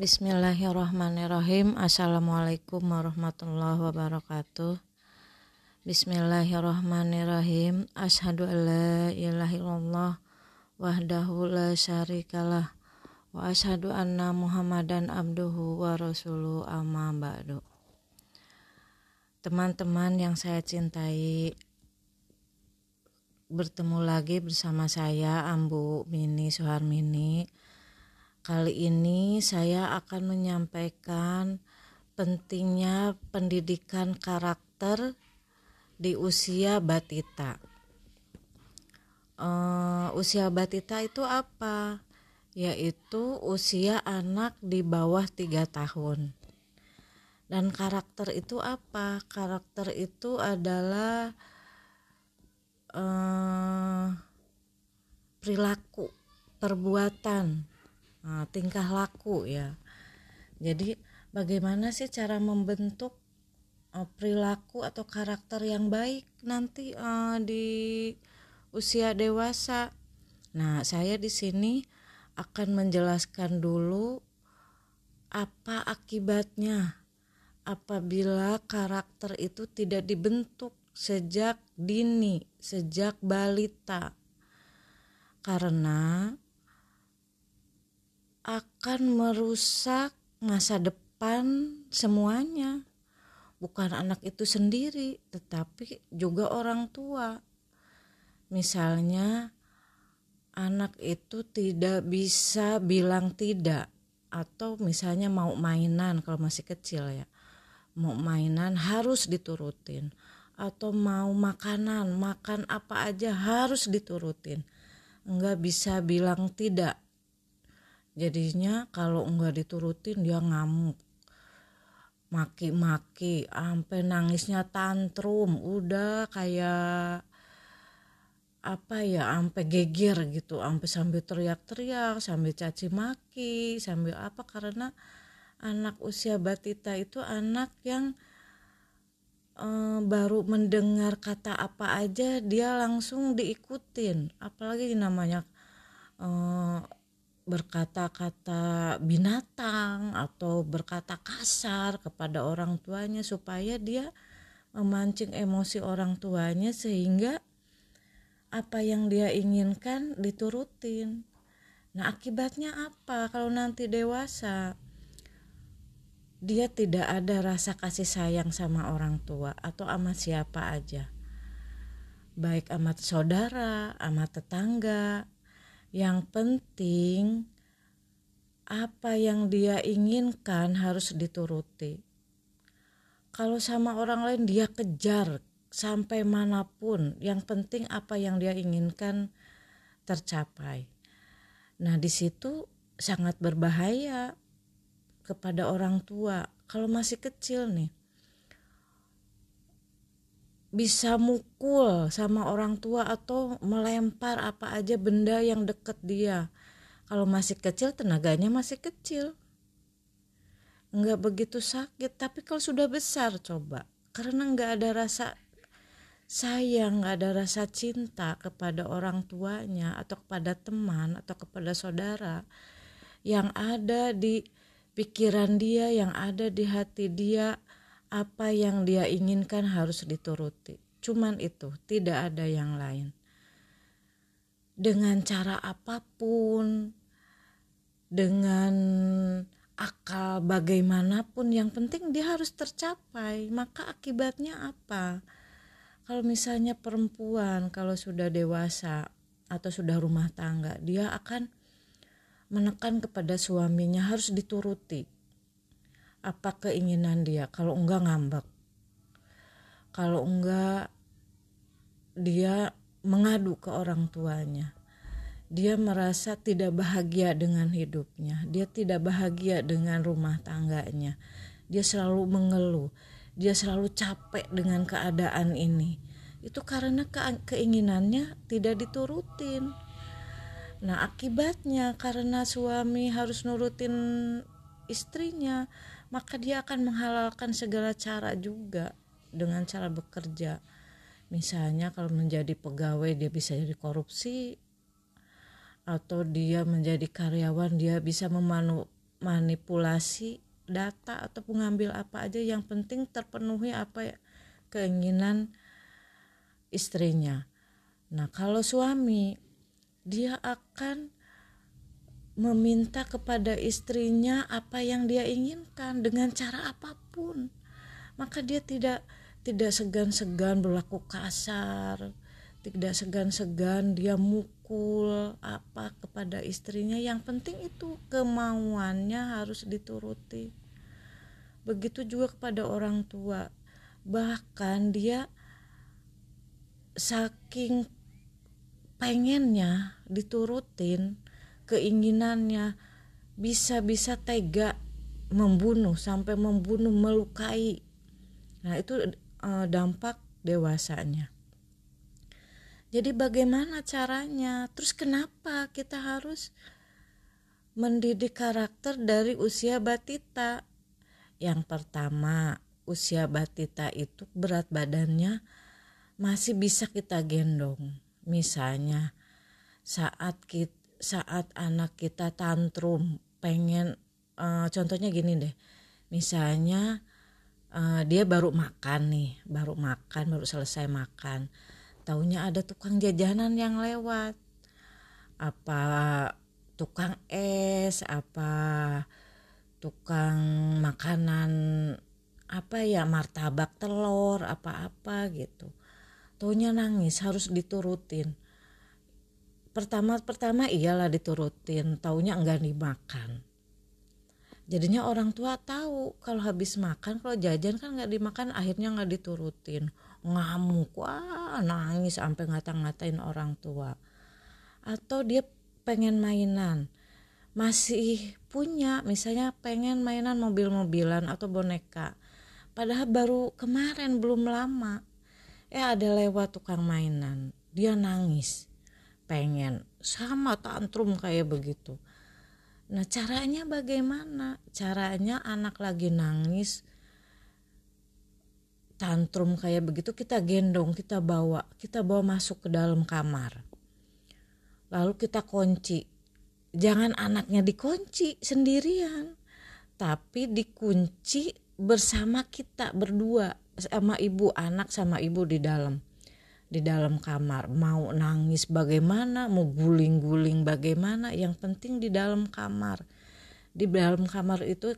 Bismillahirrahmanirrahim. Assalamualaikum warahmatullahi wabarakatuh. Bismillahirrahmanirrahim. Ashadu an la ilaha Wahdahu la syarikalah. Wa ashadu anna muhammadan abduhu wa rasuluh amma ba'du. Teman-teman yang saya cintai Bertemu lagi bersama saya Ambu Mini Suharmini Kali ini saya akan menyampaikan pentingnya pendidikan karakter di usia batita. Uh, usia batita itu apa? Yaitu usia anak di bawah tiga tahun. Dan karakter itu apa? Karakter itu adalah uh, perilaku, perbuatan nah, tingkah laku ya jadi bagaimana sih cara membentuk uh, perilaku atau karakter yang baik nanti uh, di usia dewasa nah saya di sini akan menjelaskan dulu apa akibatnya apabila karakter itu tidak dibentuk sejak dini, sejak balita. Karena akan merusak masa depan semuanya. Bukan anak itu sendiri, tetapi juga orang tua. Misalnya, anak itu tidak bisa bilang tidak, atau misalnya mau mainan kalau masih kecil ya, mau mainan harus diturutin, atau mau makanan, makan apa aja harus diturutin, nggak bisa bilang tidak jadinya kalau enggak diturutin dia ngamuk. Maki-maki sampai nangisnya tantrum. Udah kayak apa ya sampai geger gitu. Sampai sambil teriak-teriak sambil caci maki sambil apa. Karena anak usia batita itu anak yang eh, baru mendengar kata apa aja dia langsung diikutin. Apalagi namanya eh, berkata-kata binatang atau berkata kasar kepada orang tuanya supaya dia memancing emosi orang tuanya sehingga apa yang dia inginkan diturutin. Nah, akibatnya apa kalau nanti dewasa? Dia tidak ada rasa kasih sayang sama orang tua atau sama siapa aja. Baik amat saudara, amat tetangga, yang penting apa yang dia inginkan harus dituruti. Kalau sama orang lain dia kejar sampai mana pun, yang penting apa yang dia inginkan tercapai. Nah, di situ sangat berbahaya kepada orang tua kalau masih kecil nih bisa mukul sama orang tua atau melempar apa aja benda yang deket dia. Kalau masih kecil tenaganya masih kecil. Nggak begitu sakit tapi kalau sudah besar coba. Karena nggak ada rasa sayang nggak ada rasa cinta kepada orang tuanya atau kepada teman atau kepada saudara yang ada di pikiran dia yang ada di hati dia apa yang dia inginkan harus dituruti. Cuman itu, tidak ada yang lain. Dengan cara apa pun, dengan akal bagaimanapun, yang penting dia harus tercapai. Maka akibatnya apa? Kalau misalnya perempuan, kalau sudah dewasa atau sudah rumah tangga, dia akan menekan kepada suaminya harus dituruti apa keinginan dia? Kalau enggak ngambek. Kalau enggak dia mengadu ke orang tuanya. Dia merasa tidak bahagia dengan hidupnya. Dia tidak bahagia dengan rumah tangganya. Dia selalu mengeluh. Dia selalu capek dengan keadaan ini. Itu karena keinginannya tidak diturutin. Nah akibatnya karena suami harus nurutin istrinya maka dia akan menghalalkan segala cara juga dengan cara bekerja misalnya kalau menjadi pegawai dia bisa jadi korupsi atau dia menjadi karyawan dia bisa memanu manipulasi data atau mengambil apa aja yang penting terpenuhi apa ya, keinginan istrinya. Nah, kalau suami dia akan meminta kepada istrinya apa yang dia inginkan dengan cara apa pun. Maka dia tidak tidak segan-segan berlaku kasar, tidak segan-segan dia mukul apa kepada istrinya. Yang penting itu kemauannya harus dituruti. Begitu juga kepada orang tua. Bahkan dia saking pengennya diturutin keinginannya bisa-bisa tega membunuh sampai membunuh melukai. Nah itu uh, dampak dewasanya. Jadi bagaimana caranya? Terus kenapa kita harus mendidik karakter dari usia batita? Yang pertama usia batita itu berat badannya masih bisa kita gendong. Misalnya saat kita saat anak kita tantrum pengen uh, contohnya gini deh. Misalnya uh, dia baru makan nih baru makan baru selesai makan. Taunya ada tukang jajanan yang lewat. Apa tukang es apa tukang makanan apa ya martabak telur apa-apa gitu. Taunya nangis harus diturutin pertama-pertama iyalah diturutin taunya enggak dimakan. Jadinya orang tua tahu kalau habis makan kalau jajan kan nggak dimakan akhirnya nggak diturutin. Ngamuk wah nangis sampai ngata-ngatain orang tua. Atau dia pengen mainan. Masih punya misalnya pengen mainan mobil-mobilan atau boneka. Padahal baru kemarin belum lama. Eh ada lewat tukang mainan. Dia nangis pengen. Sama tantrum kayak begitu. Nah caranya bagaimana? Caranya anak lagi nangis tantrum kayak begitu kita gendong kita bawa kita bawa masuk ke dalam kamar. Lalu kita kunci. Jangan anaknya dikunci sendirian tapi dikunci bersama kita berdua sama ibu anak sama ibu di dalam di dalam kamar. Mau nangis bagaimana mau guling-guling bagaimana yang penting di dalam kamar. Di dalam kamar itu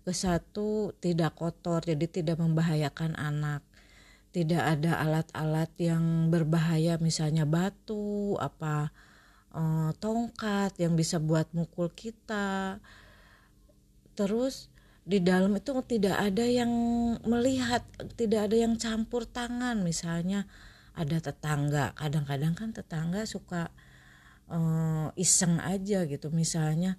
ke satu tidak kotor jadi tidak membahayakan anak. Tidak ada alat-alat yang berbahaya misalnya batu apa eh, tongkat yang bisa buat mukul kita. Terus di dalam itu tidak ada yang melihat tidak ada yang campur tangan misalnya ada tetangga. Kadang-kadang kan tetangga suka uh, iseng aja gitu. Misalnya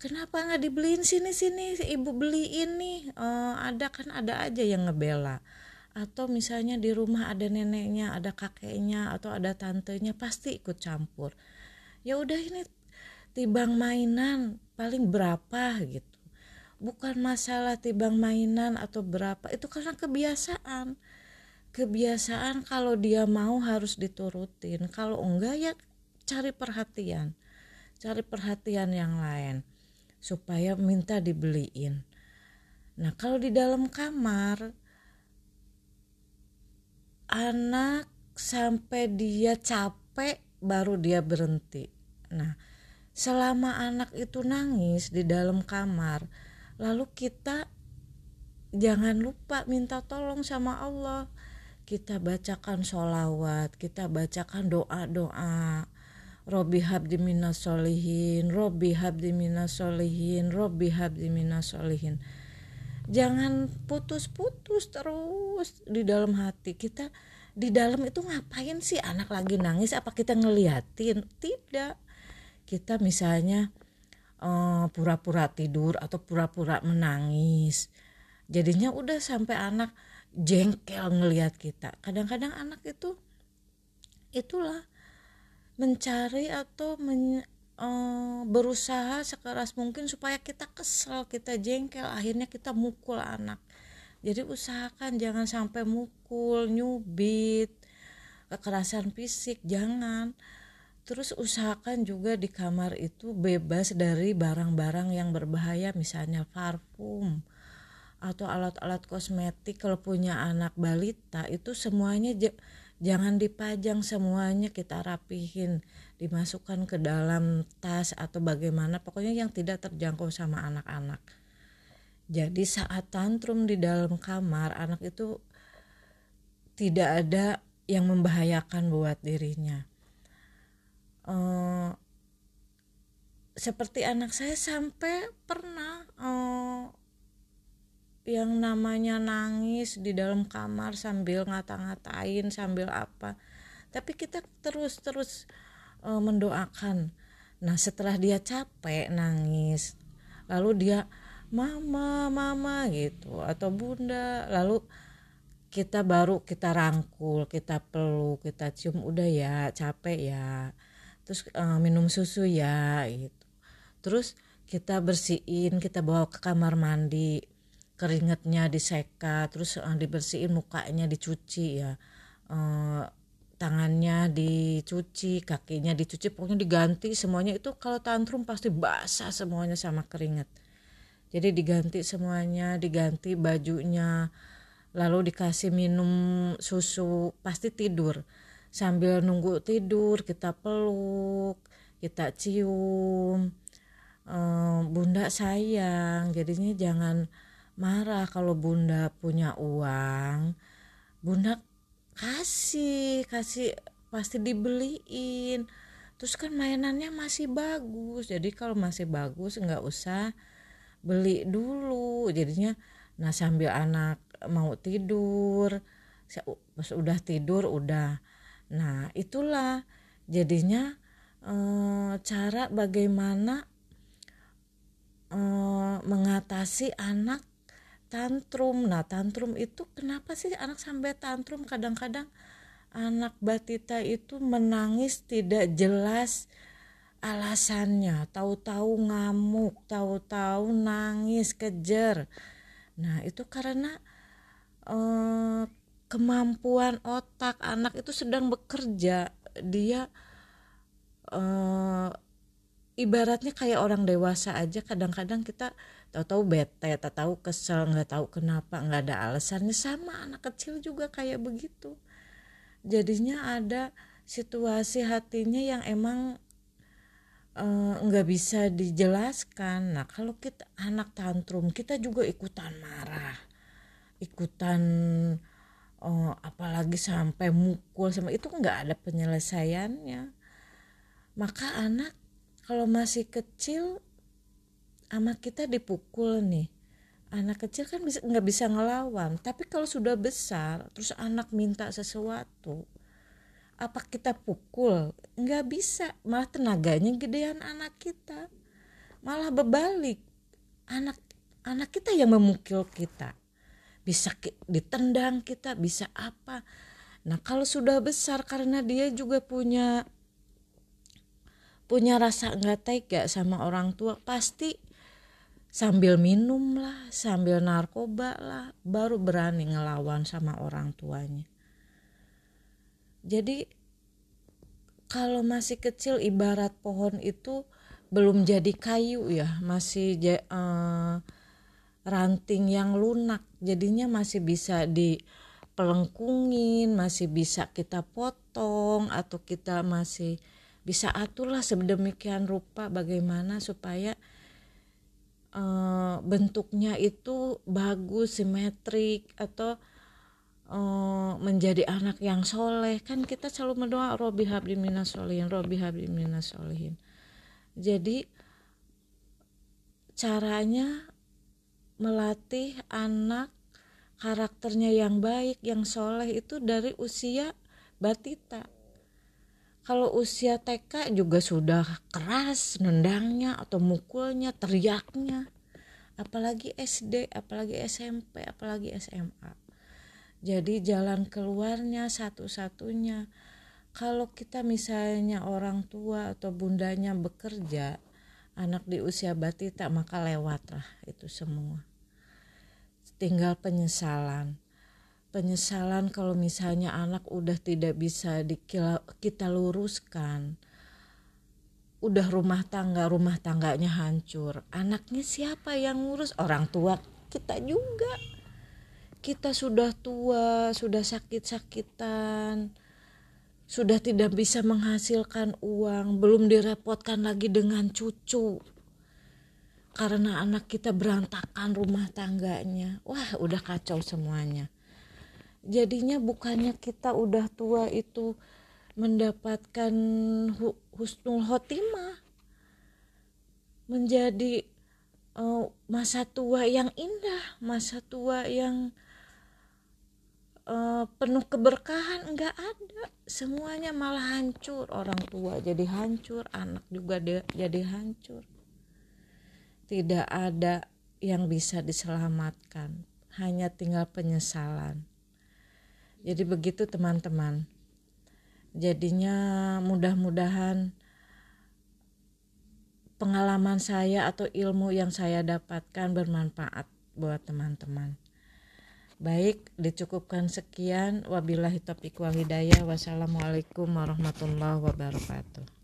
kenapa nggak dibeliin sini sini? Ibu beliin nih uh, ada kan ada aja yang ngebela. Atau misalnya di rumah ada neneknya ada kakeknya atau ada tantenya pasti ikut campur. Ya udah ini tibang mainan paling berapa gitu. Bukan masalah tibang mainan atau berapa itu karena kebiasaan kebiasaan kalau dia mau harus diturutin. Kalau enggak ya cari perhatian. Cari perhatian yang lain supaya minta dibeliin. Nah kalau di dalam kamar anak sampai dia capek baru dia berhenti. Nah selama anak itu nangis di dalam kamar lalu kita jangan lupa minta tolong sama Allah kita bacakan sholawat kita bacakan doa-doa. Robi habdi minas solihin Robi habdi minas solihin Robi habdi minas solihin jangan putus-putus terus di dalam hati kita. Di dalam itu ngapain sih anak lagi nangis? Apa kita ngeliatin? Tidak. Kita misalnya pura eh, pura-pura tidur atau pura-pura menangis. Jadinya udah sampai anak jengkel ngelihat kita. Kadang-kadang anak itu itulah mencari atau men, uh, berusaha sekeras mungkin supaya kita kesel kita jengkel akhirnya kita mukul anak. Jadi usahakan jangan sampai mukul nyubit kekerasan fisik jangan. Terus usahakan juga di kamar itu bebas dari barang-barang yang berbahaya misalnya parfum atau alat-alat kosmetik kalau punya anak balita itu semuanya jangan dipajang semuanya kita rapihin dimasukkan ke dalam tas atau bagaimana pokoknya yang tidak terjangkau sama anak-anak. Jadi saat tantrum di dalam kamar anak itu tidak ada yang membahayakan buat dirinya. Uh, seperti anak saya sampai pernah uh, yang namanya nangis di dalam kamar sambil ngata-ngatain sambil apa. Tapi kita terus terus e, mendoakan. Nah setelah dia capek nangis lalu dia mama mama gitu atau bunda lalu kita baru kita rangkul kita peluk kita cium udah ya capek ya terus e, minum susu ya gitu. Terus kita bersihin kita bawa ke kamar mandi keringetnya diseka terus uh, dibersihin mukanya dicuci ya. Uh, tangannya dicuci kakinya dicuci pokoknya diganti semuanya. Itu kalau tantrum pasti basah semuanya sama keringet jadi diganti semuanya diganti bajunya lalu dikasih minum susu pasti tidur. Sambil nunggu tidur kita peluk kita cium. Uh, bunda sayang jadinya jangan marah kalau bunda punya uang bunda kasih kasih pasti dibeliin. Terus kan mainannya masih bagus jadi kalau masih bagus nggak usah beli dulu. Jadinya nah sambil anak mau tidur pas udah tidur udah. Nah itulah jadinya e, cara bagaimana e, mengatasi anak tantrum. Nah tantrum itu kenapa sih anak sampai tantrum? Kadang-kadang anak batita itu menangis tidak jelas alasannya. Tahu-tahu ngamuk tahu-tahu nangis kejer. Nah itu karena eh, kemampuan otak anak itu sedang bekerja. Dia eh, ibaratnya kayak orang dewasa aja. Kadang-kadang kita tahu-tahu bete tahu-tahu kesel nggak tahu kenapa nggak ada alasannya. Sama anak kecil juga kayak begitu. Jadinya ada situasi hatinya yang emang eh, nggak uh, bisa dijelaskan. Nah kalau kita anak tantrum kita juga ikutan marah. Ikutan uh, apalagi sampai mukul sama itu nggak ada penyelesaiannya. Maka anak kalau masih kecil anak kita dipukul nih. Anak kecil kan bisa nggak bisa ngelawan. Tapi kalau sudah besar terus anak minta sesuatu apa kita pukul? Nggak bisa. Malah tenaganya gedean anak kita. Malah berbalik anak anak kita yang memukul kita. Bisa ditendang kita bisa apa. Nah kalau sudah besar karena dia juga punya punya rasa nggak tega sama orang tua pasti sambil minum lah, sambil narkoba lah, baru berani ngelawan sama orang tuanya. Jadi kalau masih kecil ibarat pohon itu belum jadi kayu ya, masih uh, ranting yang lunak, jadinya masih bisa dipelengkungin, masih bisa kita potong atau kita masih bisa aturlah sedemikian rupa bagaimana supaya uh, bentuknya itu bagus simetrik atau uh, menjadi anak yang soleh. Kan kita selalu mendoa Robi habli minas solihin Robi habli jadi caranya melatih anak karakternya yang baik yang soleh itu dari usia batita kalau usia TK juga sudah keras nendangnya atau mukulnya teriaknya. Apalagi SD apalagi SMP apalagi SMA jadi jalan keluarnya satu-satunya. Kalau kita misalnya orang tua atau bundanya bekerja anak di usia batita maka lewatlah itu semua. Tinggal penyesalan penyesalan kalau misalnya anak udah tidak bisa dikila, kita luruskan. Udah rumah tangga rumah tangganya hancur. Anaknya siapa yang ngurus? Orang tua kita juga. Kita sudah tua sudah sakit-sakitan sudah tidak bisa menghasilkan uang belum direpotkan lagi dengan cucu. Karena anak kita berantakan rumah tangganya. Wah udah kacau semuanya jadinya bukannya kita udah tua itu mendapatkan husnul khotimah menjadi uh, masa tua yang indah masa tua yang uh, penuh keberkahan enggak ada. Semuanya malah hancur. Orang tua jadi hancur anak juga dia jadi hancur. Tidak ada yang bisa diselamatkan. Hanya tinggal penyesalan jadi begitu teman-teman. Jadinya mudah-mudahan pengalaman saya atau ilmu yang saya dapatkan bermanfaat buat teman-teman. Baik dicukupkan sekian. Wabillahi taufiq wal hidayah. Wassalamualaikum warahmatullahi wabarakatuh